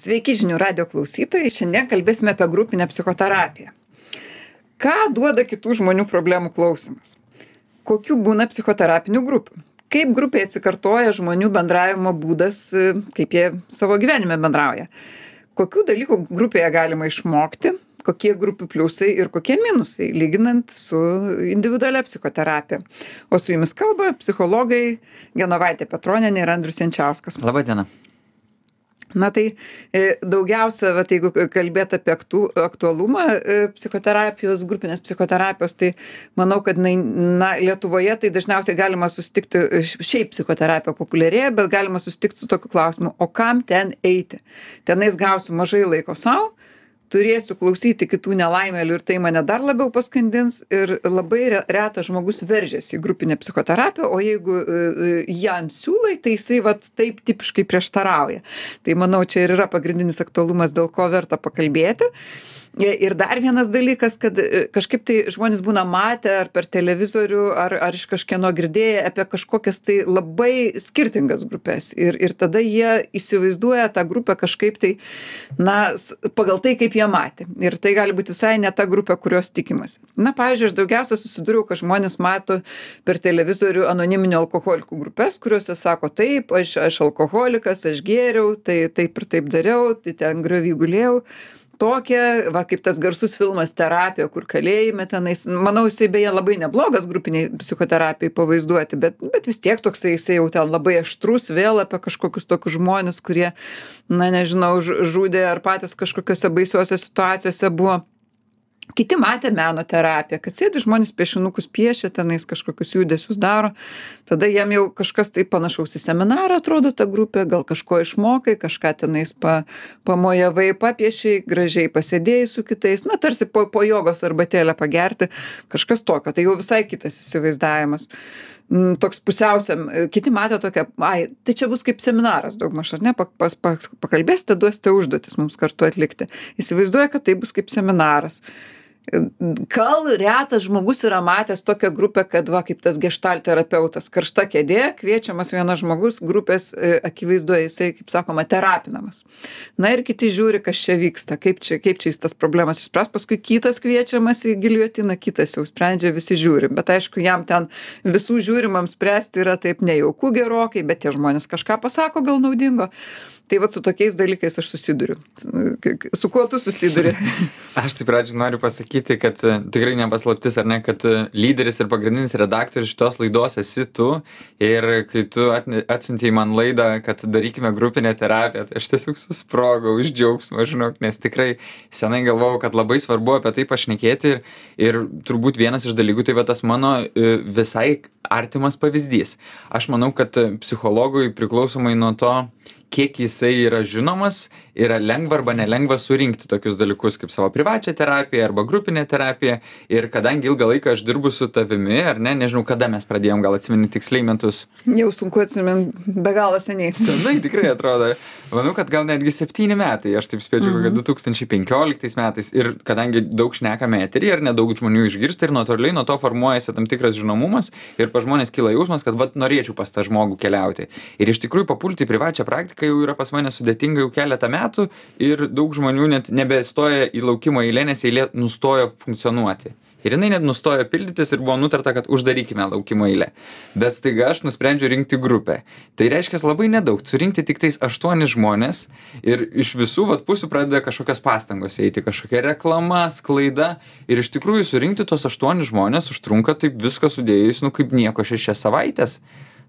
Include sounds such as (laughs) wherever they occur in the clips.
Sveiki žinių radio klausytojai, šiandien kalbėsime apie grupinę psichoterapiją. Ką duoda kitų žmonių problemų klausimas? Kokių būna psichoterapinių grupių? Kaip grupėje atsikartoja žmonių bendravimo būdas, kaip jie savo gyvenime bendrauja? Kokių dalykų grupėje galima išmokti? Kokie grupių pliusai ir kokie minusai, lyginant su individualia psichoterapija. O su jumis kalba psichologai Genovaitė Petroninė ir Andrius Jančiauskas. Labadiena na tai e, daugiausia vat jeigu kalbėt apie aktu aktualumą e, psichoterapijos grupinės psichoterapijos tai manau kad jinai na lietuvoje tai dažniausiai galima susitikti šiaip psichoterapija populiarėja bet galima susitikt su tokiu klausimu o kam ten eiti? Tenais gausiu mažai laiko sau turėsiu klausyti kitų nelaimėlių ir tai mane dar labiau paskandins ir labai re retas žmogus veržiasi į grupinę psichoterapiją o jeigu e, e, jam siūlai tai jisai vat taip tipiškai prieštarauja. Tai manau čia ir yra pagrindinis aktualumas dėl ko verta pakalbėti Ir dar vienas dalykas, kad e, kažkaip tai žmonės būna matę ar per televizorių, ar, ar iš kažkieno girdėję apie kažkokias tai labai skirtingas grupės. Ir, ir tada jie įsivaizduoja tą grupę kažkaip tai, na, pagal tai, kaip jie matė. Ir tai gali būti visai ne ta grupė, kurios tikimasi. Na, pavyzdžiui, aš daugiausia susidūriau, kad žmonės mato per televizorių anoniminio alkoholikų grupės, kuriuose sako, taip, aš, aš alkoholikas, aš gėriau, tai taip ir taip dariau, tai ten griovy gulėjau tokia va kaip tas garsus filmas terapija kur kalėjime tenais. Manau jisai beje labai neblogas grupinei psichoterapijai pavaizduoti bet bet vis tiek toksai jisai jau ten labai aštrus vėl apie kažkokius tokius žmones kurie na nežinau žudė ar patys kažkokiose baisiose situacijose buvo kiti matė meno terapiją kad sėdi žmonės piešinukus piešia tenais kažkokius judesius daro. Tada jiem jau kažkas tai panašaus į seminarą atrodo ta grupė gal kažko išmokai kažką tenais pa pamojavai papiešei gražiai pasėdėjai su kitais. Na tarsi po po jogos arbatėlę pagerti kažkas tokio tai jau visai kitas įsivaizdavimas. M, toks pusiausiam kiti matė tokią ai tai čia bus kaip seminaras daugmaž ar ne? Pa pas pas pakalbėsite duosite užduotis mums kartu atlikti. Įsivaizduoja kad tai bus kaip seminaras gal retas žmogus yra matęs tokią grupę kad va kaip tas geštalto terapeutas karšta kėdė kviečiamas vienas žmogus grupės e, akivaizdoj jisai kaip sakoma terapinamas. Na ir kiti žiūri kas čia vyksta kaip čia kaip čia jis tas problemas išspręs. Paskui kitas kviečiamas į giljotiną kitas jau sprendžia visi žiūri. Bet aišku jam ten visų žiūrimam spręsti yra taip nejauku gerokai bet tie žmonės kažką pasako gal naudingo tai vat su tokiais dalykais aš susiduriu. Su kuo tu susiduri? (laughs) Aš tai pradžioj noriu pasakyti kad e, tikrai ne paslaptis ar ne kad e, lyderis ir pagrindinis redaktorius šitos laidos esi tu. Ir kai tu atsiuntei man laidą kad darykime grupinę terapiją tai aš tiesiog susprogau iš džiaugsmo žinok nes tikrai senai galvojau kad labai svarbu apie tai pašnekėti. Ir ir turbūt vienas iš dalykų tai va tas mano e, visai artimas pavyzdys. Aš manau kad psichologui priklausomai nuo to kiek jisai yra žinomas yra lengva arba nelengva surinkti tokius dalykus kaip savo privačią terapiją arba grupinę terapiją. Ir kadangi ilgą laiką aš dirbu su tavimi ar ne nežinau kada mes pradėjom gal atsimeni tiksliai metus? Jau sunku atsimint be galo seniai. (laughs) Senai tikrai atrodo. Manau kad gal netgi septyni metai aš taip spėčiau kokie Mhm. du tūkstančiai penkioliktais metais. Ir kadangi daug šnekame eteryje ir nedaug žmonių išgirsta ir natūraliai nuo to formuojasi tam tikras žinomumas ir pas žmones kyla jausmas kad vat norėčiau pas tą žmogų keliauti. Ir iš tikrųjų papulti į privačią praktiką jau yra pas mane sudėtinga jau keletą metų ir daug žmonių net nebestoja į laukimo eilę nes eilė nustojo funkcionuoti. Ir jinai net nustojo pildytis ir buvo nutarta kad uždarykime laukimo eilę. Bet staiga aš nusprendžiau rinkti grupę. Tai reiškias labai nedaug. Surinkti tiktais aštuonis žmones ir iš visų vat pusių pradeda kažkokios pastangos eiti kažkokia reklama sklaida. Ir iš tikrųjų surinkti tuos aštuonis žmones užtrunka taip viską sudėjus nu kaip nieko šešias savaites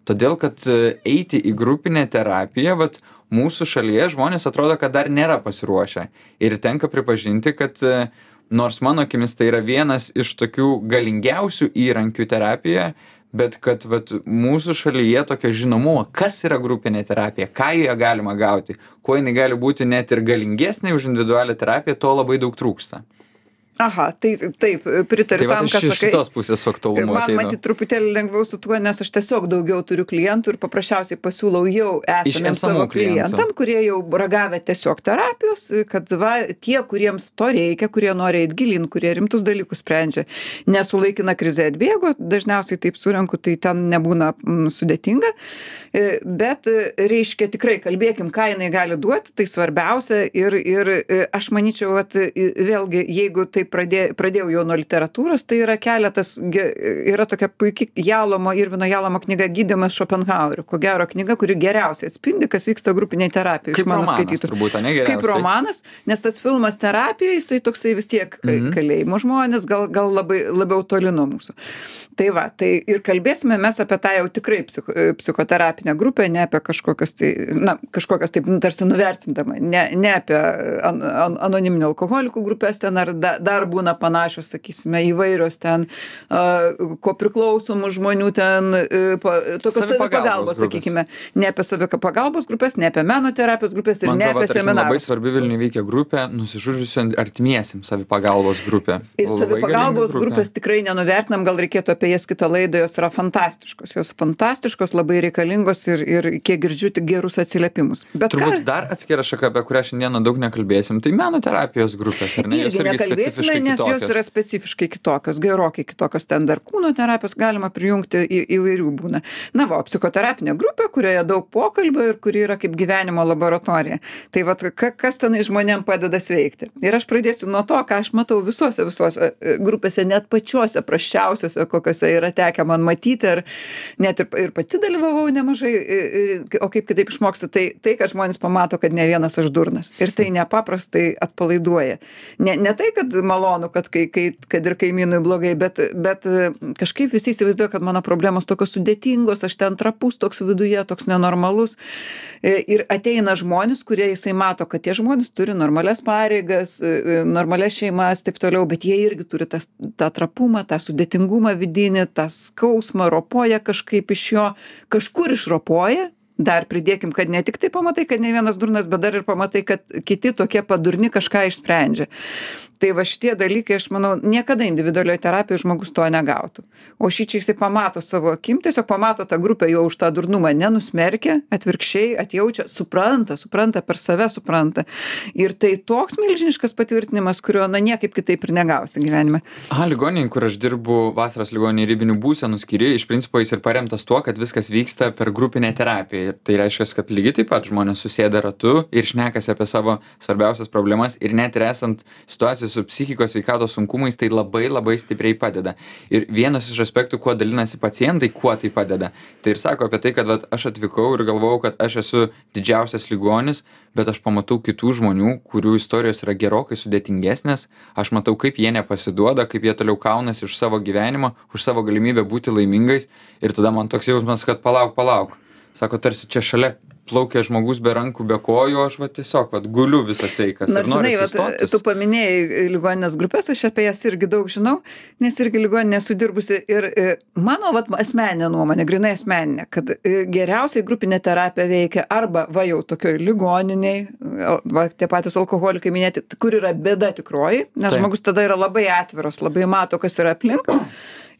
todėl kad e, eiti į grupinę terapiją vat mūsų šalyje žmonės atrodo kad dar nėra pasiruošę. Ir tenka pripažinti kad e, nors mano akimis tai yra vienas iš tokių galingiausių įrankių terapijoje bet kad vat mūsų šalyje tokio žinomumo kas yra grupinė terapija ką joje galima gauti kuo jinai gali būti net ir galingesnė už individualią terapiją to labai daug trūksta aha tai taip pritariu Tai tam aš ką iš šitos pusės su aktualumu Man ateinu. matyt truputėlį lengviau su tuo, nes aš tiesiog daugiau turiu klientų ir paprasčiausiai pasiūlau jau esamiems savo klientų. klientam, kurie jau ragavę tiesiog terapijos, kad va, tie, kuriems to reikia, kurie nori eiti gilin, kurie rimtus dalykus sprendžia, nesulaikina krizė atbėgo, dažniausiai taip surenku, tai ten nebūna mm, sudėtinga, E, bet e, reiškia tikrai kalbėkim, ką jinai gali duoti, tai svarbiausia ir, ir e, aš manyčiau, kad vėlgi, jeigu tai pradė, pradėjau jau nuo literatūros, tai yra keletas, ge- yra tokia puikia Jalomo ir Vino Jalomo knyga Gydymas Schopenhaueriu. Ko gero knyga, kuri geriausiai atspindi, kas vyksta grupiniai terapijai. Kaip iš mano skaitytų. turbūt, ane Kaip geriausiai? romanas, nes tas filmas terapija, jisai toksai vis tiek ka- Mhm. kalėjimo žmonės, gal, gal labai, labiau toli nuo mūsų. Tai va, tai ir kalbėsime mes apie tą jau tikrai psicho, psichoterapinę grupę, ne apie kažkokias tai, na, kažkokias taip tarsi nuvertindama, ne, ne apie an, an, anoniminių alkoholikų grupės ten, ar da, dar būna panašios, sakysime, įvairios ten, uh, ko priklausomų žmonių ten, uh, pa, tokios Savipagalbos sakykime, ne apie savipagalbos grupės, ne apie meno terapijos grupės ir Man ne apie tarkim, labai seminarus. svarbi Vilniuje veikia grupė nusižudžiusio artimiesiam savipagalbos grupė. Ir Labai savipagalbos grupė. grupės tikrai nenuvertinam, gal reikėtų apie jas kitą laidą, jos yra fantastiškos, jos fantastiškos, labai reikalingos ir, ir kiek girdžiu tik gerus atsiliepimus. Bet Turbūt ką, dar atskira šaka, apie kurią šiandieną daug nekalbėsim, tai meno terapijos grupės, ar ne? Irgi nekalbėsime, specifiškai nes jos yra specifiškai kitokios, gerokai kitokios, ten dar kūno terapijos galima prijungti į, įvairių būna. Na, va, o psichoterapinė grupė, kurioje daug pokalbio ir kuri yra kaip gyvenimo laboratorija. Tai va, ka, kas tenai žmonėm padeda sveikti. Ir aš pradėsiu nuo to, ką aš matau visose, visose e, grupėse, net pačiose praščiausiose, kokiose yra tekę man matyti, ar net ir, ir pati dalyvavau nemažai, e, e, o kaip kitaip išmoksti, tai, tai, kad žmonės pamato, kad ne vienas aš durnas. Ir tai nepaprastai atpalaiduoja. Ne, ne tai, kad malonu, kad, kai, kai, kad ir kaimynui blogai, bet, bet e, kažkaip visi įsivaizduoja, kad mano problemos tokios sudėtingos, aš ten trapus toks viduje, toks nenormalus. E, Ir ateina žmonės, kurie jisai mato, kad tie žmonės turi normalias pareigas, e, normalias šeimas, taip toliau, bet jie irgi turi tas, tą trapumą, tą sudėtingumą vidinį, tą skausmą, ropoja kažkaip iš jo, kažkur išropoja. Dar pridėkim, kad ne tik tai pamatai, kad ne vienas durnas, bet dar ir pamatai, kad kiti tokie padurni kažką išsprendžia. Tai va šitie dalykai, aš manau, niekada individualioje terapijoje žmogus to negautų. O šį čia jisai pamato savo akim, tiesiog pamato tą grupę jau už tą durnumą, nenusmerkia, atvirkščiai atjaučia, supranta, supranta, per save supranta. Ir tai toks milžiniškas patvirtinimas, kurio, na, niekaip kitaip ir negausi gyvenime. Aha, ligoninė, kur aš dirbu vasaros ligoninė ribinių būsenų skyriui, iš principo jis ir paremtas tuo, kad viskas vyksta per grupinę terapiją. Ir tai reiškia, kad lygiai taip pat žmonės susėda ratu ir šnekasi apie savo svarbiausias problemas ir net ir esant situacijos su psichikos sveikatos sunkumais, tai labai labai stipriai padeda. Ir vienas iš aspektų, kuo dalinasi pacientai, kuo tai padeda. Tai ir sako apie tai, kad vat, aš atvykau ir galvojau, kad aš esu didžiausias ligonis, bet aš pamatau kitų žmonių, kurių istorijos yra gerokai sudėtingesnės, aš matau, kaip jie nepasiduoda, kaip jie toliau kaunasi už savo gyvenimą, už savo galimybę būti laimingais ir tada man toks jausmas, kad palauk, palauk. Sako, tarsi čia šalia plaukia žmogus be rankų, be kojų, aš va tiesiog va, guliu visas sveikas. Nors, žinai, sustotis. tu paminėjai ligoninės grupės, aš apie jas irgi daug žinau, nes irgi ligoninė sudirbusi. Ir e, mano vat, asmeninė nuomonė, grinai asmeninė, kad e, geriausiai grupinė terapija veikia arba va jau tokioj ligoniniai, va tie patys alkoholikai minėti, kur yra bėda tikroji, nes Taip. žmogus tada yra labai atviras, labai mato, kas yra aplink.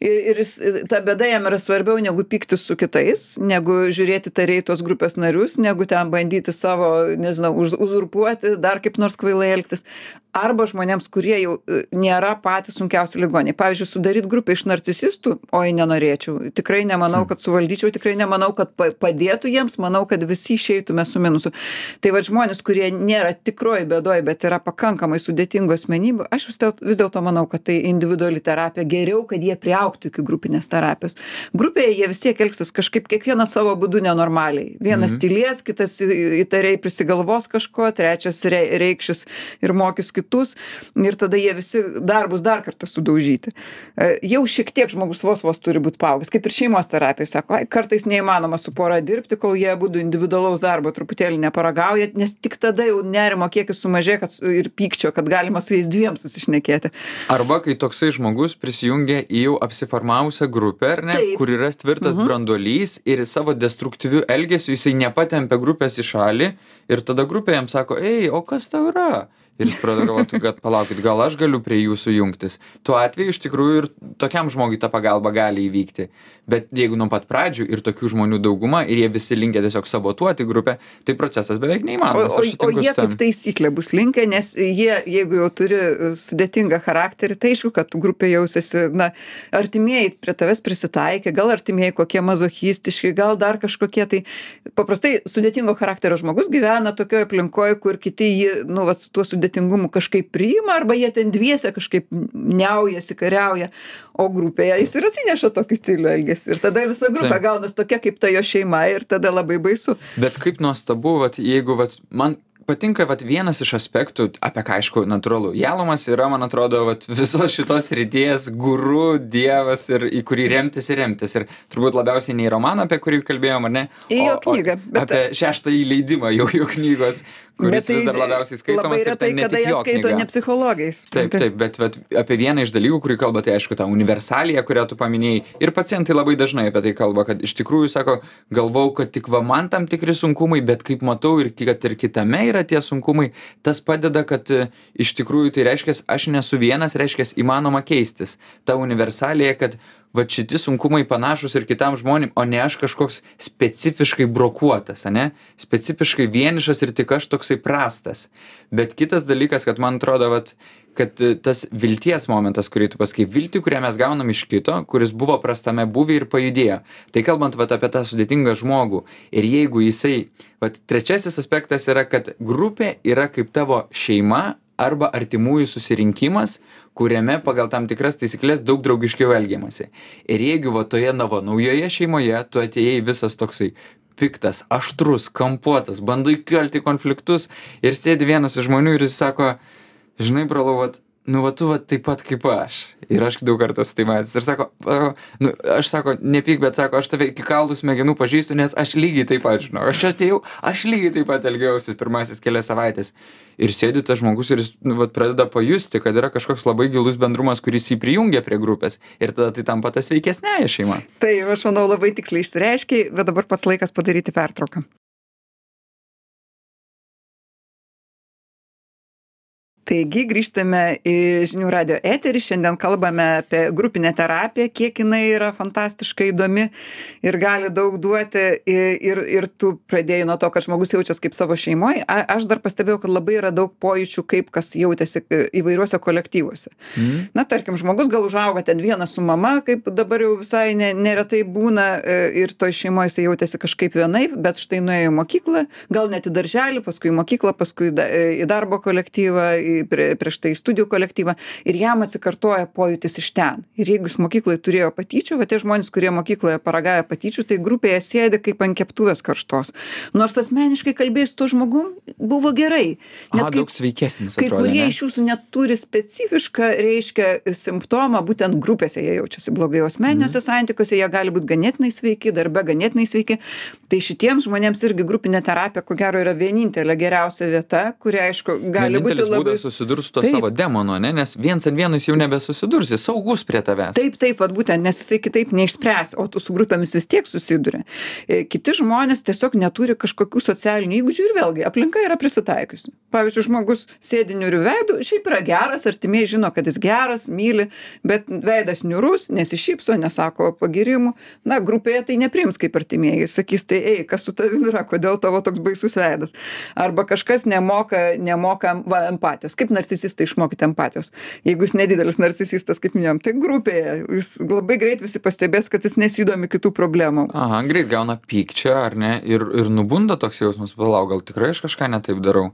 Ir, ir jis, ta bėda jam yra svarbiau negu pykti su kitais, negu žiūrėti tariai tos grupės narius, negu ten bandyti savo, nežinau, uz, uzurpuoti, dar kaip nors kvailai elgtis. Arba žmonėms, kurie jau e, nėra patys sunkiausi ligoniai. Pavyzdžiui, sudaryti grupę iš narcisistų, oi nenorėčiau. Tikrai nemanau, kad suvaldyčiau, tikrai nemanau, kad pa- padėtų jiems, manau, kad visi išeitume su minusu. Tai va žmonės, kurie nėra tikroji bėdoji, bet yra pakankamai sudėtingų asmenybių, aš vis dėlto, vis dėlto manau, kad tai individuali terapija. Geriau, kad jie priauktų iki grupinės terapijos. Grupėje jie vis tiek elgsis kažkaip kiekvienas savo būdu nenormaliai. Vienas Mhm. tylės, kitas įtariai prisigalvos kažko, trečias rei- reikšis ir mokys kitus. Ir tada jie visi dar bus dar kartą sudaužyti. E, Jau šiek tiek žmogus vos vos turi būti paaugęs, kaip ir šeimos terapija. Sako, ai, kartais neįmanoma su pora dirbti, kol jie būtų individualaus darbo truputėlį neparagauja, nes tik tada jau nerimo kiekis sumažė kad, ir pykčio, kad galima su jais dviem susišnekėti. Arba kai toksai žmogus prisijungia į jau apsiformavusią grupę, ar ne, Taip. kur yra tvirtas Mhm. branduolys ir savo destruktyviu elgesiu jisai nepatempia grupės į šalį ir tada grupė jam sako, ei, o kas tau yra? Ir jis pradeda galvoti kad palaukit gal aš galiu prie jūsų jungtis? Tuo atveju iš tikrųjų ir tokiam žmogui ta pagalba gali įvykti. Bet jeigu nuo pat pradžių ir tokių žmonių dauguma ir jie visi linkę tiesiog sabotuoti grupę tai procesas beveik O, neįmanomas o, o sutinku jie kaip taisyklė bus linkę, nes jie, jeigu jau turi sudėtingą charakterį, tai aišku, kad grupė jausiasi, na, artimieji prie tavęs prisitaikė, gal artimieji kokie mazochistiški, gal dar kažkokie, tai paprastai sudėtingo charakterio žmogus gyvena tokioje aplinkoje, kur kiti jį, nu, va, su tuo sudėtingumu kažkaip priima, arba jie ten dviese kažkaip neaujasi, kariauja, o grupėje jis ir atsineša tokį stilių elgesį. Ir tada visa grupė Taip. gaunas tokia kaip ta jo šeima ir tada labai baisu. Bet kaip nuostabu, vat, jeigu vat, man patinka vat, vienas iš aspektų, apie ką aišku, natūralu. Jalomas yra, man atrodo, vat, visos šitos ryties guru, dievas ir į kurį remtis ir remtis. Ir turbūt labiausiai ne į romaną, apie kurį kalbėjom, ar ne? Į jo knygą, bet- Apie šeštąjį leidimą jau jo knygos, kuris vis dar labiausiai skaitomas. Labai ir retai, kada jo skaito knyga. ne psichologais. Taip, taip, bet vat, apie vieną iš dalykų, kurį kalba, tai aišku, ta universalija, kurią tu paminėjai. Ir pacientai labai dažnai apie tai kalba, kad iš tikrųjų sako, galvau, kad tik va man tam tikri sunkumai, bet kaip matau ir kad ir kitame yra tie sunkumai, tas padeda, kad e, iš tikrųjų tai reiškia, aš nesu vienas, reiškia, įmanoma keistis. Ta universalija, kad va šiti sunkumai panašus ir kitam žmonėm, o ne aš kažkoks specifiškai brokuotas, ane? Specifiškai vienišas ir tik aš toksai prastas. Bet kitas dalykas, kad man atrodo, vat, kad e, tas vilties momentas, kurį tu pasakai, viltį, kurią mes gaunam iš kito, kuris buvo prastame buvį ir pajudėjo. Tai kalbant vat, apie tą sudėtingą žmogų. Ir jeigu jisai, vat, trečiasis aspektas yra, kad grupė yra kaip tavo šeima arba artimųjų susirinkimas, kuriame pagal tam tikras taisyklės daug draugiškiau elgiamasi. Ir jeigu va toje navo naujoje šeimoje tu atėjai visas toksai piktas, aštrus, kampuotas, bandai kelti konfliktus ir sėdi vienas iš žmonių ir jis sako, žinai, brolau, vat, nu, va tu va taip pat kaip aš. Ir aš daug kartų esu tai matęs. Ir sako, "A, nu, aš sako, nepyk, bet sako, aš tave iki kaulų smegenų pažįstu, nes aš lygiai taip pat žinau. Aš atėjau, aš lygiai taip pat elgiausi pirmasis kelias savaitės. Ir sėdi tas žmogus ir jis nu, vat, pradeda pajusti, kad yra kažkoks labai gilus bendrumas, kuris jį prijungia prie grupės. Ir tada tai tampa tas veikesnėje šeima. Tai aš manau labai tiksliai išsireiškiai, bet dabar pats laikas padaryti pertrauką. Taigi grįžtame į žinių radio eterį, šiandien kalbame apie grupinę terapiją, kiek jinai yra fantastiškai įdomi ir gali daug duoti. Ir, ir, tu pradėjai nuo to, kad žmogus jaučiasi kaip savo šeimoje. Aš dar pastebėjau, kad labai yra daug pojūčių, kaip kas jautėsi e, įvairiuose kolektyvuose. Mm. Na, tarkim, žmogus gal užauga ten vienas su mama, kaip dabar jau visai ne, neretai būna e, ir toj šeimoje jis jautėsi kažkaip vienaip, bet štai nuėjo į mokyklą, gal net į darželį, paskui į mokyklą, paskui į darbo kolektyvą, į, prie, prieš tai į studijų kolektyvą ir jam atsikartoja pojūtis iš ten. Ir jeigu jis mokykloje turėjo patyčių, va tie žmonės, kurie mokykloje paragavę patyčių, tai grupėje sėdi kaip ant keptuvės karštos. Nors asmeniškai kalbėjus su tuo žmogum buvo gerai. Net daug sveikesnis. Kai atrodė, kurie ne? iš jūsų net turi specifišką, reiškia, simptomą, būtent grupėse jie jaučiasi blogai, o asmeniniuose mm. santykiuose jie gali būti ganėtinai sveiki, darbe ganėtinai sveiki. Tai šitiems žmonėms irgi grupinė terapija, ko gero, yra vienintelė geriausia vieta, kuri, aišku, gali būti Vienintelis labai... būdas susidurti su to Taip. savo demonu, ne? nes viens ant vieno jis jau nebesusidursi, saugus prie tavęs. Taip, taip, vat būtent, nes jisai kitaip neišspręs, o tu su grupėmis vis tiek susiduria. E, Kiti žmonės tiesiog neturi kažkokių socialinių įgūdžių ir vėlgi aplinka yra prisitaikiusi. Pavyzdžiui, žmogus sėdi niurių veidų, šiaip yra geras, artimiai žino, kad jis geras, myli, bet veidas niurus, nesišypso, nesako pagirimų. Na, grupėje tai neprims kaip artimieji, sakys, tai ei, kas su tavimi yra, kodėl tavo toks baisus veidas. Arba kažkas nemoka, nemoka va, empatijos. Kaip narcisistai išmokyti empatijos? Jeigu jis nedidelis narcisistas, kaip minėjom, tai grupėje jis labai greit visi pastebės, kad jis nesidomi kitų problemų. Aha, greit gauna pykčio, ar ne? Ir, ir nubunda toks jausmas, palauk, gal tikrai aš kažką netaip darau.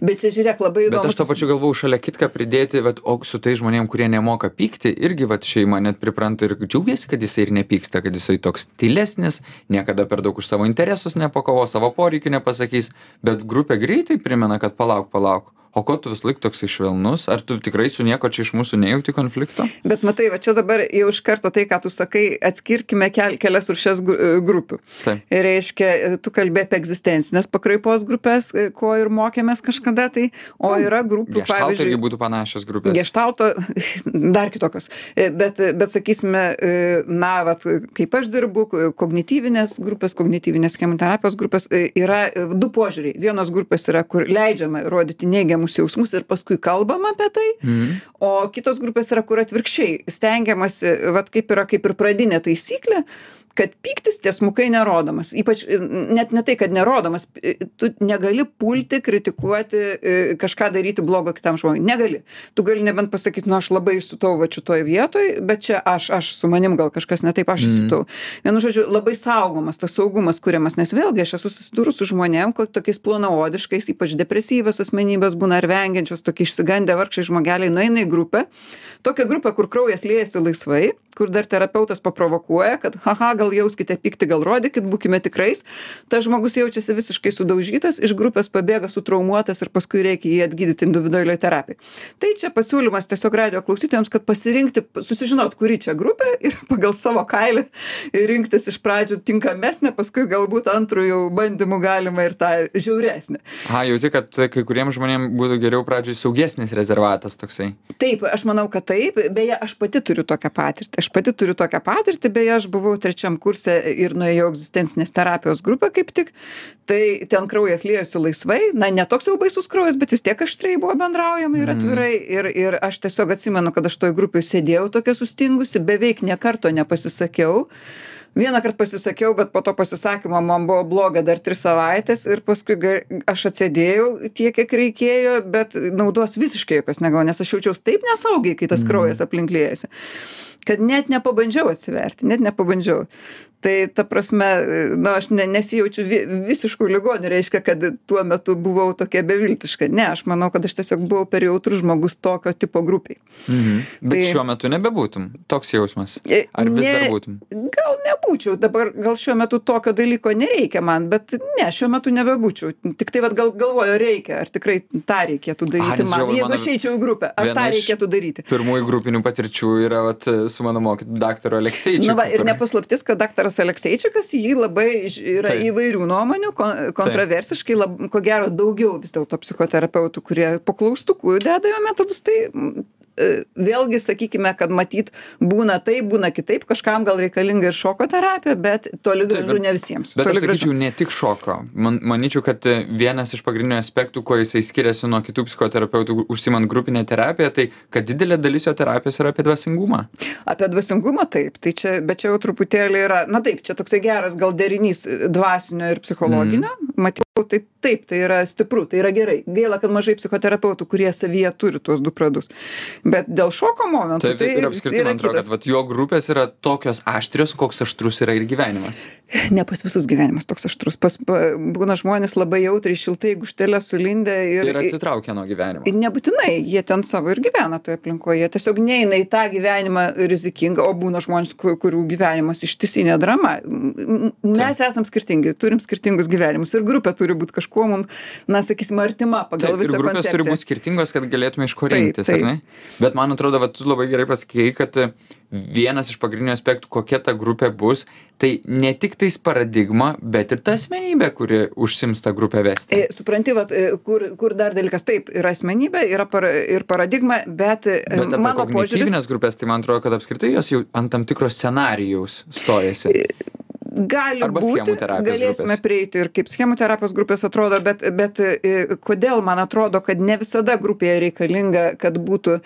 Bet čia žiūrėk, labai Bet įdomu. aš to pačiu galvau šalia kitką pridėti, vat, o su tai žmonėm, kurie nemoka pykti, irgi vat, šeima net pripranta ir džiaugiasi, kad jisai ir nepyksta, kad jisai toks tylesnis, niekada per daug už savo interesus nepakovo, savo poreikių nepasakys, bet grupė greitai primena, kad palauk, palauk. O ko tu vis laik toks švelnus? Ar tu tikrai su nieko čia iš mūsų nejauti konflikto? Bet matai, va čia dabar jau iš karto tai, ką tu sakai, atskirkime kel, kelias rušias gru- grupių. Taip. Reiškia, tu kalbė apie egzistencinės pakraipos grupės, ko ir mokėmės kažkada, tai, o yra grupių, Geštaltai irgi pavyzdžiui, būtų panašios grupės. Geštalto, (laughs) dar kitokios. E, Bet, bet sakysime, e, na, vat, kaip aš dirbu, kognityvinės grupės, kognityvinės chemoterapijos grupės, e, yra e, du požiūriai. Vienos grupės yra, kur leidžiama rodyti neigiamus neigiamus jausmus ir paskui kalbam apie tai. Mhm. o kitos grupės yra kur atvirkščiai stengiamasi vat kaip yra kaip ir pradinė taisyklė kad pyktis tiesmukai nerodomas. Ypač net ne tai kad nerodomas tu negali pulti kritikuoti kažką daryti blogo kitam žmogui. Negali. Tu gali nebent pasakyt nu aš labai įsiutau vat šitoj vietoj bet čia aš aš su manim gal kažkas ne taip aš Mhm. įsiutau vienu žodžiu labai saugomas tas saugumas kuriamas nes vėlgi aš esu susidūrus su žmonėm tokiais plonaodiškais ypač depresyvios asmenybės būna ar vengiančios tokie išsigandę vargšai žmogeliai nueina į grupę tokią grupę kur kraujas liejasi laisvai kur dar terapeutas paprovokuoja kad haha gal jauskite pyktį gal rodykit būkime tikrais. Tas žmogus jaučiasi visiškai sudaužytas iš grupės pabėga sutraumuotas ir paskui reikia jį atgydyti individualioj terapijoj tai čia pasiūlymas tiesiog radijo klausytojams kad pasirinkti susižinot kuri čia grupė ir (laughs) pagal savo kailį rinktis iš pradžių tinkamesnę paskui galbūt antru jau bandymu galima ir tą žiauresnę. A jauti kad kai kuriem žmonėm būtų geriau pradžioj saugesnis rezervatas toksai. Taip aš manau kad taip beje aš pati turiu tokią patirtį. Aš pati turiu tokią patirtį beje aš buvau trečiam kurse ir nuėjau egzistencinės terapijos grupę kaip tik. Tai ten kraujas liejosi laisvai. Na ne toks jau baisus kraujas bet vis tiek aštriai buvo bendraujama ir Mhm. atvirai. Ir ir aš tiesiog atsimenu kad aš toj grupėj sėdėjau tokia sustingusi beveik nė karto nepasisakiau vienąkart pasisakiau bet po to pasisakymo man buvo bloga dar tris savaites ir paskui ga aš atsėdėjau tiek kiek reikėjo bet naudos visiškai jokios negavau nes aš jaučiaus taip nesaugiai kai tas Mhm. kraujas aplink liejasi kad net nepabandžiau atsiverti net nepabandžiau. Tai ta prasme na aš ne nesijaučiu vi visišku ligoniu reiškia kad tuo metu buvau tokia beviltiška. Ne aš manau kad aš tiesiog buvau per jautrus žmogus tokio tipo grupei Mhm. bet Tai- šiuo metu nebebūtum. Toks jausmas. Ar vis dar ne- būtum? gal nebūčiau. Dabar gal šiuo metu tokio dalyko nereikia man bet ne šiuo metu nebebūčiau. Tiktai vat gal galvoju reikia ar tikrai tą reikėtų daryti man jeigu aš eičiau į grupę ar tą reikėtų daryti? pirmųjų grupinių patirčių yra vat su mano mokytoju daktaru alekseičiku nu va ir ne paslaptis kad daktaras alekseičikas jį labai yra Taip. įvairių nuomonių kon kontroversiškai lab ko gero daugiau vis dėlto psichoterapeutų kurie po klaustuku deda jo metodus tai vėlgi sakykime kad matyt būna taip būna kitaip kažkam gal reikalinga ir šoko terapija bet toli gražu ne visiems Bet aš sakyčiau, ne tik šoko. Man, manyčiau, kad e, vienas iš pagrindinių aspektų, kuo jisai skiriasi nuo kitų psichoterapeutų užsimant grupinę terapiją, tai kad didelė dalis jo terapijos yra apie dvasingumą. apie dvasingumą taip tai čia bet čia jau truputėlį yra na taip čia toksai geras gal derinys e, dvasinio ir psichologinio matyt taip taip tai yra stipru tai yra gerai. Gaila kad mažai psichoterapeutų kurie savyje turi tuos du pradus. Bet dėl šoko momento tai ir apskritai, yra man atrodo, kad vat, jo grupės yra tokios aštrios, koks aštrus yra ir gyvenimas. Ne pas visus gyvenimas toks aštrus pas pa, būna žmonės labai jautriai šiltai gūžtele sulindę ir, Ir atsitraukia nuo gyvenimo. Ir nebūtinai jie ten savo ir gyvena toje aplinkoje, jie tiesiog neina į tą gyvenimą rizikingą, o būna žmonės, ku- kurių gyvenimas ištisinė drama. Mes esam skirtingi, turim skirtingus gyvenimus ir grupė turi būti kažkuo mums, na, sakysim, artima pagal visą grupės turi koncepciją. būti skirtingos, kad galėtume iš ko rinktis, ar ne? Bet man atrodo, va, tu labai gerai pasakėjai, kad vienas iš pagrindinių aspektų, kokia ta grupė bus, tai ne tik tais paradigma, bet ir ta asmenybė, kuri užsims tą grupę vesti. E, Supranti, vat, e, kur, kur dar dalykas, taip, yra asmenybė, yra para, ir paradigma, bet, e, Bet mano požiūris. kognityvinės grupės, tai man atrodo, kad apskritai jos jau ant tam tikro scenarijaus stojasi. Gali būti galėsime prieiti ir kaip schemų terapijos grupės atrodo bet bet e, kodėl man atrodo kad ne visada grupėje reikalinga kad būtų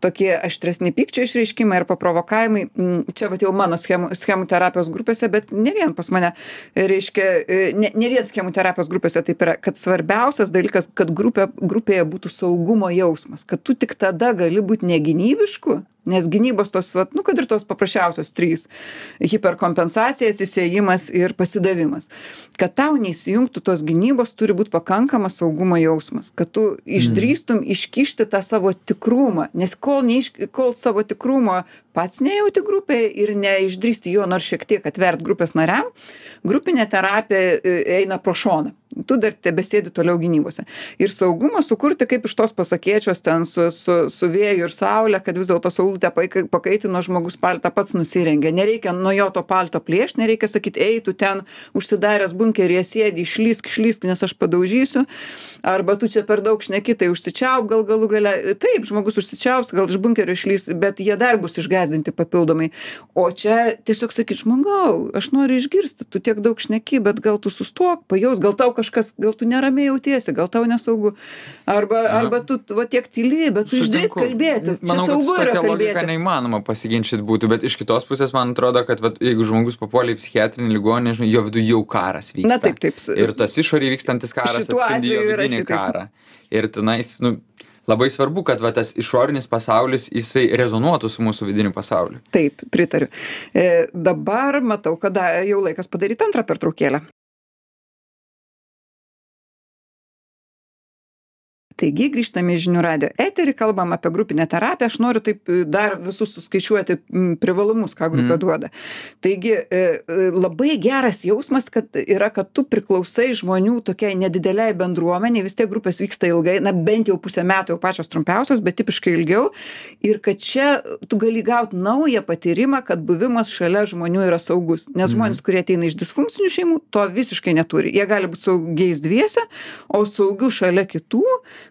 tokie aštresni pykčio išreiškimai ar paprovokavimai. Mm, čia vat jau mano schemų schemų terapijos grupėse bet ne vien pas mane reiškia e, ne ne vien schemų terapijos grupėse taip yra kad svarbiausias dalykas kad grupė grupėje būtų saugumo jausmas kad tu tik tada gali būt negynybišku nes gynybos tos vat nu kad ir tos paprasčiausios trys hiperkompensacija atsisiejimas ir pasidavimas. Kad tau neįsijungtų tos gynybos turi būt pakankamas saugumo jausmas. Kad tu išdrįstum iškišti tą savo tikrumą. Nes kol neiš kol savo tikrumo pats nejauti grupėj ir neišdrįsti jo nors šiek tiek atvert grupės nariam grupinė terapija e, eina pro šoną tu dar tebesėdi toliau gynybose. Ir saugumą sukurti kaip iš tos pasakėčios ten su su su vėju ir saule kad vis dėlto saulutę paika pakaitino žmogus paltą pats nusirengia. Nereikia nuo jo to palto plėšt nereikia sakyt ei tu ten užsidaręs bunkeryje sėdi išlįsk išlįsk nes aš padaužysiu. Arba tu čia per daug šneki tai užsičiaupk gal galų gale. Taip žmogus užsičiaups gal iš bunkerio išlįs bet jie dar bus išgąsdinti papildomai. O čia tiesiog sakyt žmogau aš noriu išgirsti tu tiek daug šneki bet gal tu sustok pajausk gal tau kažkas gal tu neramiai jautiesi gal tau nesaugu arba arba tu va tiek tyli bet tu išdrįsk kalbėti čia saugu yra kalbėti neįmanoma pasiginčyti būtų, bet iš kitos pusės man atrodo, kad vat, jeigu žmogus papuolė į psichiatrinį ligoninę, žinai, jo viduje jau karas vyksta. Na, taip, taip. Ir tas išoriai vykstantis karas atspindi jo vidinį karą. Ir tenais, nu, labai svarbu, kad va, tas išorinis pasaulis, jisai rezonuotų su mūsų vidiniu pasauliu. taip pritariu e, dabar matau kad da- jau laikas padaryti antrą pertraukėlę Taigi grįžtame į žinių radio eterį, kalbam apie grupinę terapiją. Aš noriu taip e, dar visus suskaičiuoti privalumus, ką grupė Mm. duoda. Taigi e, e, labai geras jausmas, kad yra, kad tu priklausai žmonių tokiai nedideliai bendruomeniai, vis tiek grupės vyksta ilgai, na bent jau pusę metų, jau pačios trumpiausios, bet tipiškai ilgiau. Ir kad čia tu gali gauti naują patyrimą, kad buvimas šalia žmonių yra saugus. Nes žmonės, kurie ateina iš disfunkcinių šeimų, to visiškai neturi. Jie gali būti saugiais dviese, o saugių šalia kitų,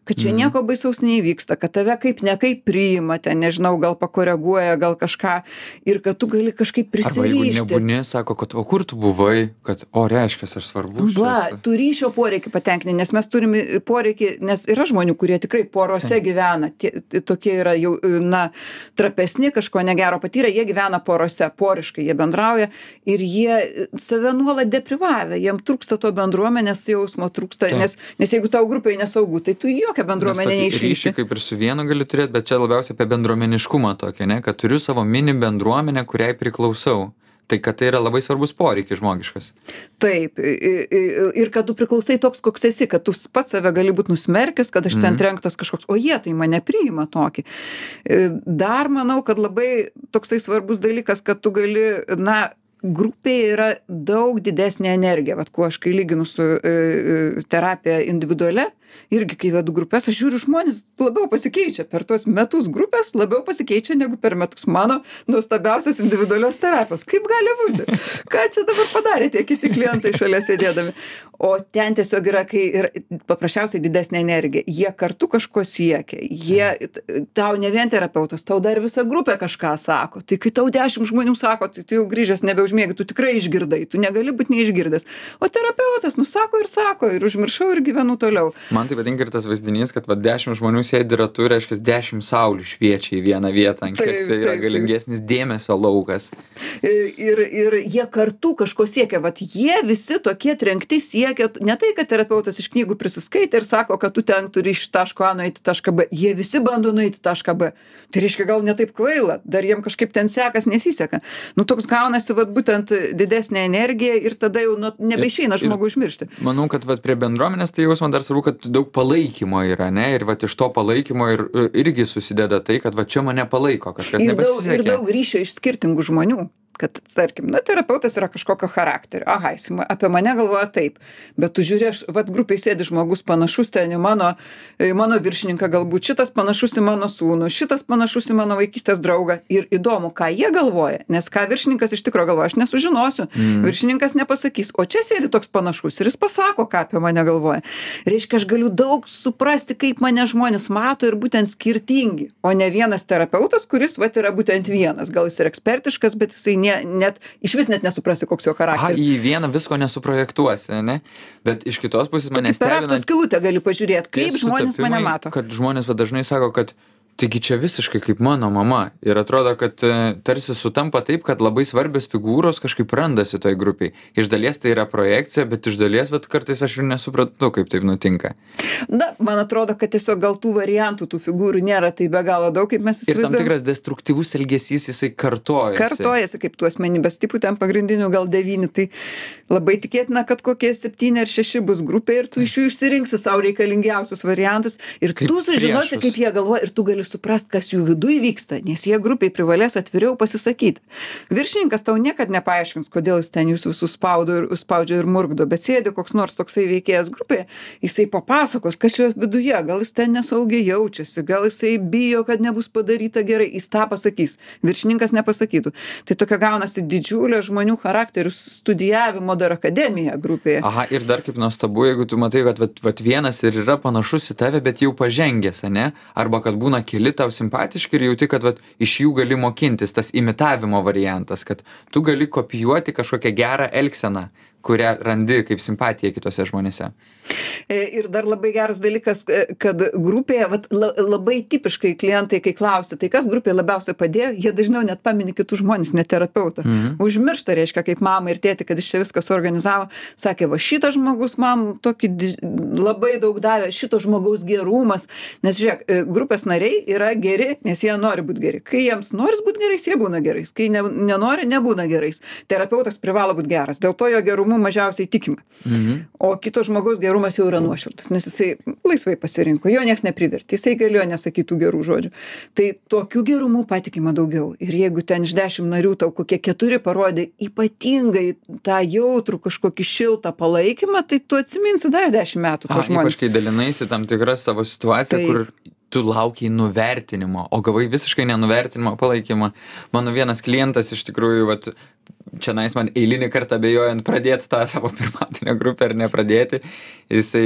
kad čia Mhm. nieko baisaus neįvyksta, kad tave kaip ne kaip priima, ten nežinau, gal pakoreguoja, gal kažką ir kad tu gali kažkaip prisirišti. nebūni, sako, kad o kur tu buvai, kad o reiškia, aš svarbus. Va, tu ryšio poreikį patenkinti, nes mes turime poreikį, nes yra žmonių, kurie tikrai porose gyvena, tie, tokie yra jau, na, trapesni, kažko negero patyrę, jie gyvena porose, poriškai jie bendrauja ir jie save nuolat deprivavę, jiem trūksta to bendruomenės jausmo, trūksta, nes, nes jeigu tau grupiai nesaugu, tai tu į jokią Nes bendruomenę neišryši. kaip ir su vienu gali turėti, bet čia labiausiai apie bendruomeniškumą tokį, ne, kad turiu savo mini bendruomenę, kuriai priklausau. Tai kad tai yra labai svarbus poreikis žmogiškas. Taip, ir kad tu priklausai toks, koks esi, kad tu pats save gali būti nusmerkęs, kad aš ten Mhm. trenktas kažkoks, o jie tai mane priima tokį. Dar manau, kad labai toksai svarbus dalykas, kad tu gali, na, grupėje yra daug didesnė energija, vat kuo aš kai lyginu su e, terapija individualia, irgi kai vedu grupės, aš žiūriu žmonės labiau pasikeičia per tuos metus grupės, labiau pasikeičia negu per metus mano nuostabiausios individualios terapijos. Kaip gali būti? Ką čia dabar padarė tie kiti klientai šalia sėdėdami? O ten tiesiog yra, kai ir paprasčiausiai didesnė energija. Jie kartu kažko siekia. Jie, tau ne vien terapeutas, tau dar visa grupė kažką sako. Tai kai tau dešimt žmonių sako, tai tu jau grįžęs nebeužmėgi, tu tikrai išgirdai, tu negali būti neišgirdęs. O terapeutas nusako ir sako, ir užmiršau ir gyvenu toliau. Man tai patinka ir tas vaizdinys, kad va dešimt žmonių sėdi ratu, reiškia dešimt saulių šviečia į vieną vietą, ant kiek tai yra galingesnis dėmesio laukas. Ir, ir jie kartu kažko siekia, vat jie visi tokie trenkti siekia, ne tai, kad terapeutas iš knygų prisiskaitė ir sako, kad tu ten turi iš taško A nueiti į tašką B, jie visi bando nueiti į tašką B. Tai reiškia gal ne taip kvaila, dar jiem kažkaip ten sekas, nesiseka. Nu toks gaunasi, vat būtent didesnė energija ir tada jau nu, nebeišeina Ir- žmogų užmiršti. Manau, kad vat, prie bendruomenės tai jausmas dar svarbu, kad daug palaikymo yra, ne? Ir vat, iš to palaikymo ir, irgi susideda tai, kad va čia mane palaiko kažkas Ir daug, ir daug ryšio iš skirtingų žmonių. Kad, tarkim, na, terapeutas yra kažkokio charakterio. Aha, jis apie mane galvoja taip. Bet tu žiūrė, aš, vad, grupiai sėdi žmogus panašus ten į mano, į mano viršininką, galbūt šitas panašus į mano sūnų, šitas panašus į mano vaikystės draugą. Ir įdomu, ką jie galvoja. Nes ką viršininkas iš tikrųjų galvoja, aš nesužinosiu. Mm. Viršininkas nepasakys. O čia sėdi toks panašus ir jis pasako, ką apie mane galvoja. Reiškia, aš galiu daug suprasti, kaip mane žmonės mato ir būtent skirtingi. O ne vienas terapeutas, kuris, va, yra būtent vienas. Gal jis ir ekspertiškas, bet jisai ne, net, iš vis net nesuprasi, koks jo Aha, charakteris. į vieną visko nesuprojektuosi, ne? Bet iš kitos pusės mane Per stebina raktos skilutę gali pažiūrėti, kaip žmonės mane mato. Kad žmonės dažnai sako, kad taigi čia visiškai kaip mano mama. Ir atrodo, kad e, tarsi sutampa taip, kad labai svarbios figūros kažkaip randasi toj grupiai. Iš dalies tai yra projekcija, bet iš dalies, bet kartais aš ir nesuprantu, kaip taip nutinka. Na, man atrodo, kad tiesiog gal tų variantų, tų figūrų nėra tai be galo daug, kaip mes Ir tam tikras destruktyvus elgesys, jisai kartojasi. kartojasi kaip tų asmenybės tipų, ten pagrindinių gal devyni, tai labai tikėtina, kad kokie septyni ar šeši bus grupė ir tu iš jų išsirinksi savo reikalingiausius variantus ir Kaip tu sužinosi, priešus. kaip jie galvoja ir tu gali suprast, kas jų viduje vyksta, nes jie grupiai privalės atviriau pasisakyti. Viršininkas tau niekada nepaaiškins, kodėl jis ten jūs visus spaudo ir, spaudžia ir murgdo, bet sėdi koks nors toksai veikėjas grupėje, jisai papasakos, kas jo viduje, gal jis ten nesaugiai jaučiasi, gal jisai bijo, kad nebus padaryta gerai, jis tą pasakys, viršininkas nepasakytų. Tai tokia gaunasi didžiulė žmonių charakterių studijavimo dar akademija grupėje. Aha, ir dar kaip nuostabu, jeigu tu matai, kad vat, vat vienas ir yra panašus į tave, bet jau pažengęs, ne? Arba kad būna keli tau simpatiški ir jauti, kad vat, iš jų gali mokintis, tas imitavimo variantas, kad tu gali kopijuoti kažkokią gerą elgseną, kurią randi kaip simpatiją kituose žmonėse. E, ir dar labai geras dalykas, e, kad grupėje, vat, la, labai tipiškai klientai, kai klausia, tai kas grupėje labiausiai padėjo, jie dažniau net pamini kitus žmonės, net terapeutą. Mhm. Užmiršta, reiškia, kaip mama ir tėti, kad iš čia viską suorganizavo, sakė, va šitas žmogus man tokį labai daug davė, šito žmogaus gerumas, nes žiūrėk, e, grupės nariai yra geri, nes jie nori būti geri. Kai jiems nori būti gerais, jie būna gerais, kai ne, nenori, nebūna gerais. Terapeutas privalo būti geras, dėl to jo gerumu mažiausiai tikima. Mhm. O kito žmogaus gerumas jau yra nuoširdus, nes jisai laisvai pasirinko, jo niekas neprivertė, jisai galėjo nesakyti gerų žodžių. Tai tokių gerumų patikima daugiau. Ir jeigu ten iš dešimt narių tau kokie keturi parodė ypatingai tą jautrų kažkokį šiltą palaikymą, tai tu atsiminsi dar dešimt metų. A, ypač kai dalinaisi tam tikrą savo situaciją, tai, kur tu laukiai nuvertinimo, o gavai visiškai nenuvertinimo palaikymą. Mano vienas klientas iš tikrųjų, vat, čia nais man eilinį kartą abejojant pradėti tą savo pirmatinę grupę ar nepradėti, jisai,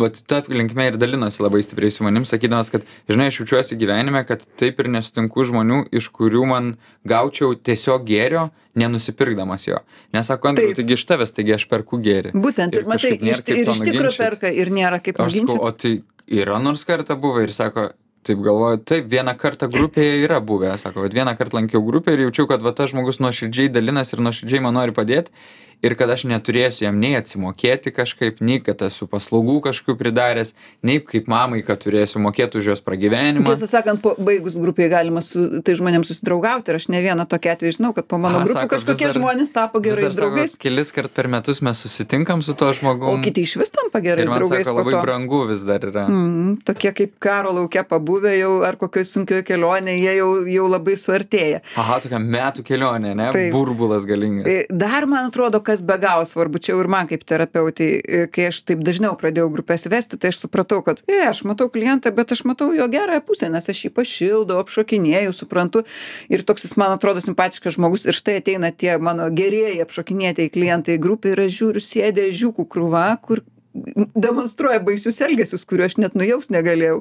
vat, ta linkme ir dalinosi labai stipriai su manim, sakydamas, kad, žinai, aš jaučiuosi gyvenime, kad taip ir nesutinku žmonių, iš kurių man gaučiau tiesiog gėrio, nenusipirkdamas jo. Nesako, Andriu, taigi iš tavęs, taigi aš perku gėrį. Būtent, ir, ir matai, iš, ir iš tikrųjų perka ir nėra kaip nuginčyti. O tai yra nors kartą buvę ir sako, taip galvoju, taip, vieną kartą grupėje yra buvę, sako, kad vieną kartą lankiau grupę ir jaučiau, kad va tas žmogus nuoširdžiai dalinas ir nuoširdžiai man nori padėti ir kad aš neturėsiu jam nei atsimokėti kažkaip, nei kad esu paslaugų kažkokių pridaręs, nei kaip mamai, kad turėsiu mokėti už jos pragyvenimą. Tiesą sakant, baigus grupėje galima su tai žmonėms susidraugauti ir aš ne vieną tokį atvejį žinau, kad po mano grupų kažkokie dar, žmonės tapo gerais draugais. Sako, kelis kart per metus mes susitinkam su tuo žmogumi. O kiti iš vis tampa gerais draugais. Sako, labai brangu vis dar yra. Mm, tokie kaip karo laukia pabuvę jau ar kokioje sunkioje kelionėje, jie jau, jau labai suartėja. Aha, tokia metų kelionė, ne? Taip. Burbulas galingas. E, dar man atrodo, kas be galo svarbu. Čia jau ir man kaip terapeutei e, kai aš taip dažniau pradėjau grupes vesti tai aš supratau kad e aš matau klientą bet aš matau jo gerąją pusę nes aš jį pašildau apšokinėju suprantu. Ir toks jis man atrodo simpatiškas žmogus. Ir štai ateina tie mano gerieji apšokinėtieji klientai į grupę ir aš žiūriu sėdi ežiukų krūva kur demonstruoja baisius elgesius, kuriuo aš net nujaus negalėjau.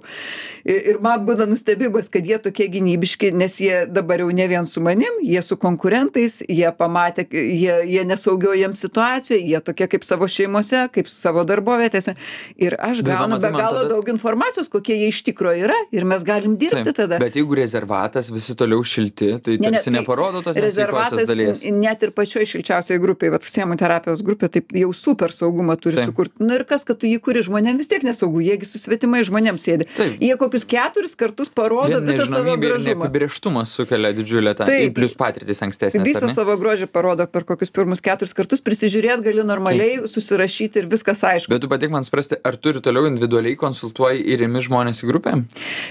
Ir man būna nustebimas, kad jie tokie gynybiški, nes jie dabar jau ne vien su manim, jie su konkurentais, jie pamatė, jie, jie nesaugio jiems situacijoje, jie tokie kaip savo šeimose, kaip savo darbovietėse. Ir aš gaunu be galo tada... daug informacijos, kokie jie iš tikrųjų yra ir mes galim dirbti Taip, tada. Bet jeigu rezervatas visi toliau šilti, tai ne, ne, tai neparodo tos rezervatas dalies. Net ir pačioj šilčiausioje grupėje, va, schemų terapijos grupė, taip jau super saugumą turi sukurti. Nu, ir kas, kad tu jį kuri žmonėm vis tiek nesaugu, jiegi su svetimai žmonėm sėdi. Jie kokius keturis kartus parodo visą savo gražumą. Apibrieštumas sukelia didžiulę tą. Taip, plus patirtis ankstesnės. Visą savo grožį parodo per kokius pirmus keturis kartus, prisižiūrėt gali normaliai, Taip. susirašyti ir viskas aišku. Bet tu patik man suprasti, ar turi toliau individualiai konsultuoji ir imi žmonės į grupę?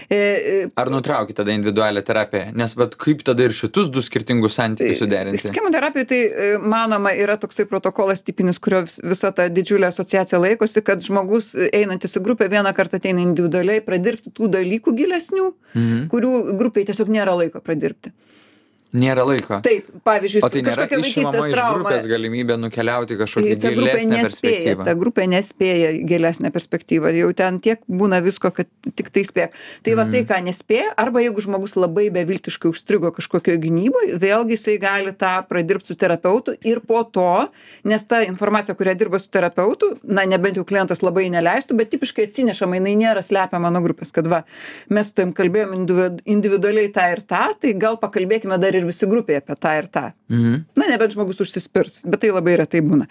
E, e, ar nutrauki tada individualią terapiją? Nes vat, kaip tada ir šitus du skirtingus santykius tai suderinti? Schemų terapija tai, e, manoma, yra toksai protokolas tipinis, kurio visa ta didžiulė asociacija laikosi, kad žmogus einantis į grupę vieną kartą ateina individualiai pradirbti tų dalykų gilesnių, mhm. kurių grupiai tiesiog nėra laiko pradirbti. Nėra laiko. Taip, pavyzdžiui, tai nėra vaikystės trauma. grupės galimybė nukeliauti kažkokį ta gilesnę nespėja, perspektyvą. Ta grupė nespėja gilesnę perspektyvą, jau ten tiek būna visko, kad tik tai spėk. Tai va tai, mm. ką nespėja, arba jeigu žmogus labai beviltiškai užstrigo kažkokioje gynyboje, vėlgi jisai gali tą pradirbti su terapeutu ir po to, nes ta informacija, kurią dirba su terapeutu, na, nebent jau klientas labai neleistų, bet tipiškai atsinešama, jinai nėra slepiama nuo grupės, kad va, mes su tavim kalbėjom individualiai tą ir tą, tai gal pakalbėkime dar ir visi grupėje apie tą ir tą. Mhm. Na, nebent žmogus užsispirs, bet tai labai retai būna.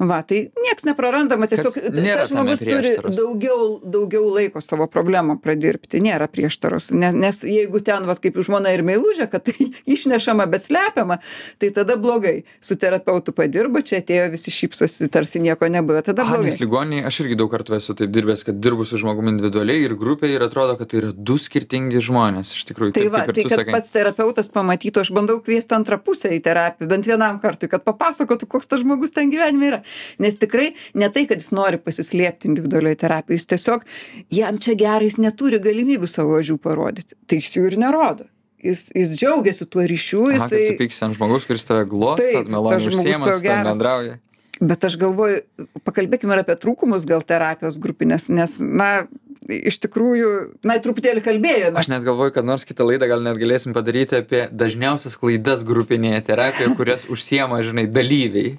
Va, tai nieks neprarandama, tiesiog tas žmogus turi daugiau, daugiau laiko savo problemą pradirbti, nėra prieštaros. Nes, nes jeigu ten, va, kaip žmona ir meilužė, kad tai (laughs) išnešama, bet slepiama, tai tada blogai. Su terapeutu padirba, čia atėjo visi šypsosi, tarsi nieko nebuvo. Tada blogai. Nes ligoniai, aš irgi daug kartų esu taip dirbęs, kad dirbu su žmogumi individualiai ir grupėje ir atrodo, kad tai yra du skirtingi žmonės. Iš tikrųjų, tai, taip, va, tai kad sakai. pats terapeutas pamatytų, aš bandau kviest antrą pusę į terapiją bent vienam kartui kad papasakotų koks tas žmogus ten gyvenime yra. Nes tikrai ne tai kad jis nori pasislėpti individualioj terapijoj jis tiesiog jam čia gera jis neturi galimybių savo ožių parodyti. Tai jis jų ir nerodo. Jis jis džiaugiasi tuo ryšiu jisai tu pyksi ant žmogaus kuris tave glosto maloniai užsiima su tavim bendrauja. Bet aš galvoju pakalbėkim ir apie trūkumus gal terapijos grupinės nes na iš tikrųjų na truputėlį kalbėjome aš net galvoju kad nors kitą laidą gal net galėsim padaryti apie dažniausias klaidas grupinėje terapijoje kurias (laughs) užsiema žinai dalyviai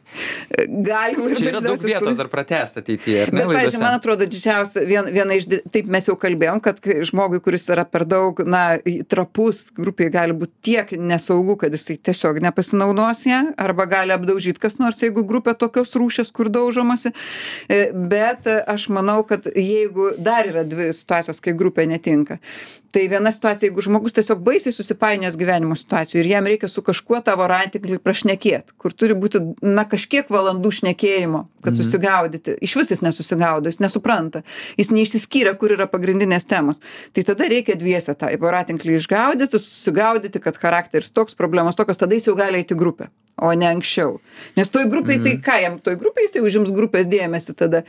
galima ir čia yra daug vietos klaidas. dar pratęst ateityje ne Bet, laidose man atrodo, didžiausia, vien, viena iš, taip mes jau kalbėjom, kad žmogui, kuris yra per daug, na, trapus, grupiai gali būti tiek nesaugu, kad jisai tiesiog nepasinaudos ją, arba gali apdaužyti kas nors, jeigu grupė tokios rūšės, kur daužomasi. E, Bet aš manau, kad jeigu dar yra dvi situacijos, kai grupė netinka, tai viena situacija, jeigu žmogus tiesiog baisiai susipainiojęs gyvenimo situacijų ir jam reikia su kažkuo tavo rantiklį prašnekėt, kur turi būti, na, kažkiek valandų šnekėjimo, kad Mhm. susigaudyti. Iš vis jis nesusigaudo, jis nesupranta, jis neišsiskyrė, kur yra pagrindinės temos. Tai tada reikia dviese tą voratinklį išgaudyti, susigaudyti, kad charakteris toks, problemos tokios, tada jis jau gali eiti grupę, o ne anksčiau. Nes toj grupiai, tai ką jam, toj grupiai jisai užims grupės dėmesį tada,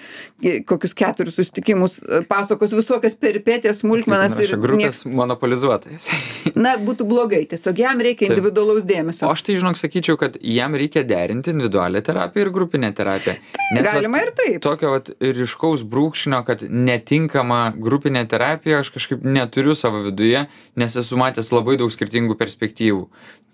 ki- kokius keturis susitikimus, e, pasakos visokias peripetės, smulkmenas ir grupės monopolizuotojas (laughs) Na, būtų blogai, tiesiog jam reikia individualaus dėmesio. o aš tai žinok sakyčiau kad jam reikia derinti individualią terapiją ir grupinę terapiją nes Galima ir taip. tokio vat ryškaus brūkšnio kad netinkama grupinė terapija aš kažkaip neturiu savo viduje nes esu matęs labai daug skirtingų perspektyvų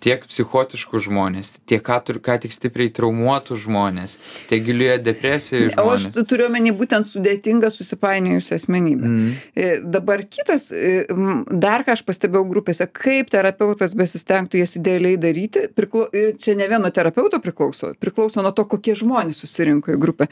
tiek psichotiškus žmones tiek ką tur ką tik stipriai traumuotus žmones tiek gilioje depresijoje O aš turiu omeny būtent sudėtingą susipainiojusią asmenybę. E, Dabar kitas, e, dar ką aš pastebėjau grupėse, kaip terapeutas besistengtų jas idealiai daryti, priklau, ir čia ne vieno terapeuto priklauso, priklauso nuo to, kokie žmonės susirinko į grupę.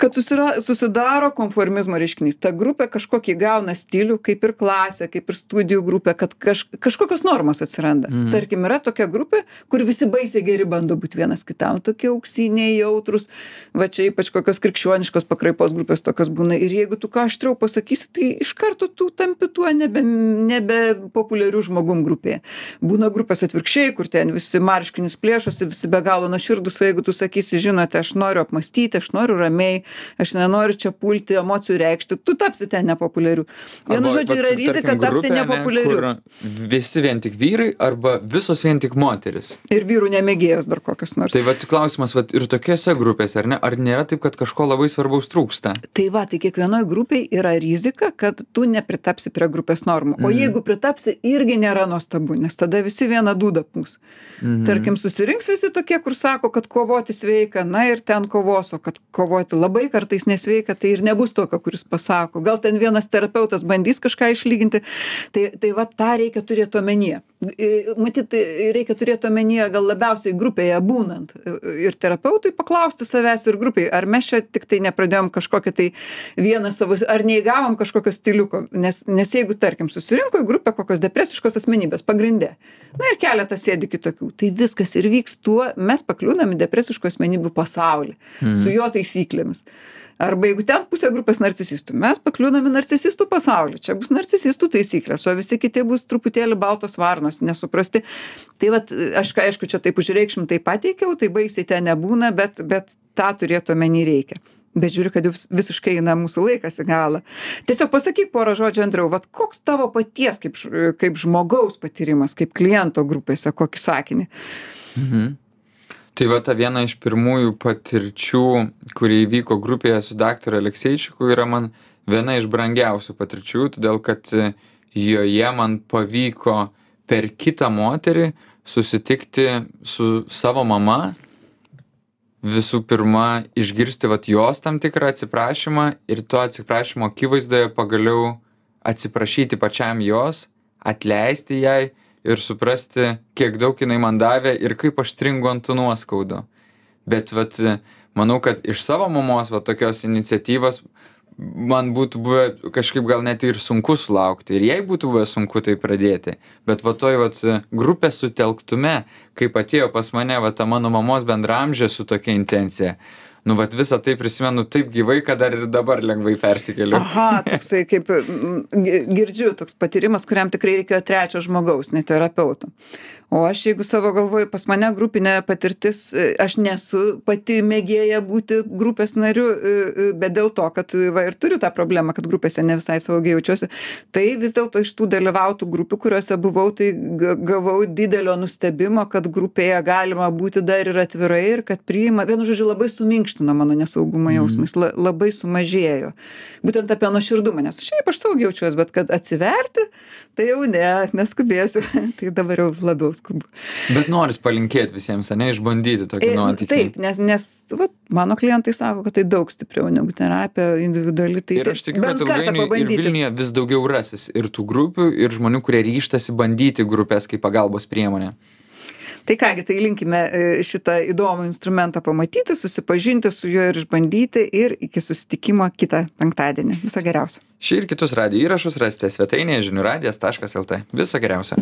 Kad susira, susidaro konformizmo reiškinys. Ta grupė kažkokį gauna stilių, kaip ir klasė, kaip ir studijų grupė, kad kaž, kažkokios normos atsiranda. Mhm. Tarkim, yra tokia grupė, kur visi baisiai geri bando būti vienas kitam, tokie auksiniai, jautrus, va čia ypač kokios krikščioniškos pakraipos grupės tokios būna. Ir jeigu tu ką aštriau pasakysi, tai iš karto tu tampi tuo nebe, nebe populiarių žmogum grupėje. Būna grupės atvirkščiai, kur ten visi marškinius plėšosi, visi be galo nuoširdus, o jeigu tu sakysi, žinote, aš noriu apmastyti, aš noriu ramiai, aš nenoriu čia pulti emocijų reikšti, tu tapsi ten nepopuliariu. Vienu žodžiu, yra rizika tapti nepopuliariu. Visi vien tik vyrai arba visos vien tik moteris. Ir vyrų nemėgėjos dar kokios nors. Tai vat klausimas, vat ir tokiose grupėse, ar ne, ar nėra taip, kad kažko labai svarbaus trūksta? Tai va, tai kiekvienoj grupiai yra rizika, kad tu nepritapsi prie grupės normų. O Mhm. jeigu pritapsi, irgi nėra nuostabu, nes tada visi vieną dūdą pūs. Mhm. Tarkim, susirinks visi tokie, kur sako, kad kovoti sveika, na ir ten kovos, o kad kovoti labai kartais nesveika, tai ir nebus tokio, kuris pasako. Gal ten vienas terapeutas bandys kažką išlyginti. Tai, tai va, tą reikia turėti omenyje. Matyt, reikia turėti omenyje gal labiausiai grupėje būnant. I- Ir terapeutui paklausti savęs ir grupiai, ar mes čia tik tai nepradėjom kažkokią tai vieną savo, ar neįgavom kažkokio stiliuko. Nes, nes jeigu, tarkim, susirinko į grupę kokios depresiškos asmenybės pagrindė, na ir keletas sėdi kitokių, tai viskas ir vyks tuo, mes pakliūnam į depresiškų asmenybių pasaulį Mhm. su jo taisyklėmis. Arba jeigu ten pusė grupės narcisistų, mes pakliūnam į narcisistų pasaulį. Čia bus narcisistų taisyklės, o visi kiti bus truputėlį baltos varnos, nesuprasti. Tai vat, aš aišku, čia taip užreikšmintai pateikiau, tai baisiai ten nebūna, bet, bet tą turėtų omeny reikia. Bet žiūriu, kad jau vis- visiškai eina mūsų laikas į galą. Tiesiog pasakyk porą žodžių antriau, vat koks tavo paties kaip, kaip žmogaus patyrimas, kaip kliento grupėse, kokį sakinį. Mhm. Tai va ta viena iš pirmųjų patirčių, kuri įvyko grupėje su daktaru Alekseičiku, yra man viena iš brangiausių patirčių, todėl kad e, joje man pavyko per kitą moterį susitikti su savo mama, visų pirma išgirsti vat jos tam tikrą atsiprašymą ir to atsiprašymo akivaizdoje pagaliau atsiprašyti pačiam jos, atleisti jai ir suprasti, kiek daug jinai man davė ir kaip aš stringu ant tų nuoskaudų. Bet vat, manau, kad iš savo mamos va tokios iniciatyvos man būtų buvę kažkaip gal net ir sunku sulaukti. Ir jai būtų buvę sunku tai pradėti. Bet va toj vat grupės sutelktume, kaip atėjo pas mane va ta mano mamos bendramžė su tokia intencija. Nu, vat visą tai prisimenu taip gyvai, kad dar ir dabar lengvai persikeliu. Aha, toksai kaip gi- girdžiu, toks patyrimas, kuriam tikrai reikėjo trečio žmogaus, ne terapeuto. O aš jeigu savo galvoju, pas mane grupinė patirtis, e, aš nesu pati mėgėja būti grupės nariu, e, e, bet dėl to, kad va, ir turiu tą problemą, kad grupėse ne visai saugiai jaučiuosi, tai vis dėlto iš tų dalyvautų grupių, kuriuose buvau, tai ga- gavau didelio nustebimo, kad grupėje galima būti dar ir atvirai ir kad priima, vienu žodžiu, labai suminkština sugriežtino mano nesaugumo jausmą jis la labai sumažėjo būtent apie nuoširdumą nes šiaip aš saugiai jaučiuos bet kad atsiverti tai jau ne neskubėsiu (laughs) tai dabar jau labiau skubu Bet noris palinkėti visiems, ne, išbandyti tokį E, nuotykį. Taip, nes, nes vat, mano klientai sako, kad tai daug stipriau negu terapija individuali. Tai Ir aš tikiu, kad ilgainiui ir Vilniuje vis daugiau rasis ir tų grupių, ir žmonių, kurie ryštasi bandyti grupės kaip pagalbos priemonę. Tai kągi, tai linkime e, šitą įdomų instrumentą pamatyti, susipažinti su juo ir išbandyti ir iki susitikimo kitą penktadienį. Viso geriausio. Šį ir kitus radio įrašus rasite svetainėje žiniųradijas.lt. Viso geriausio.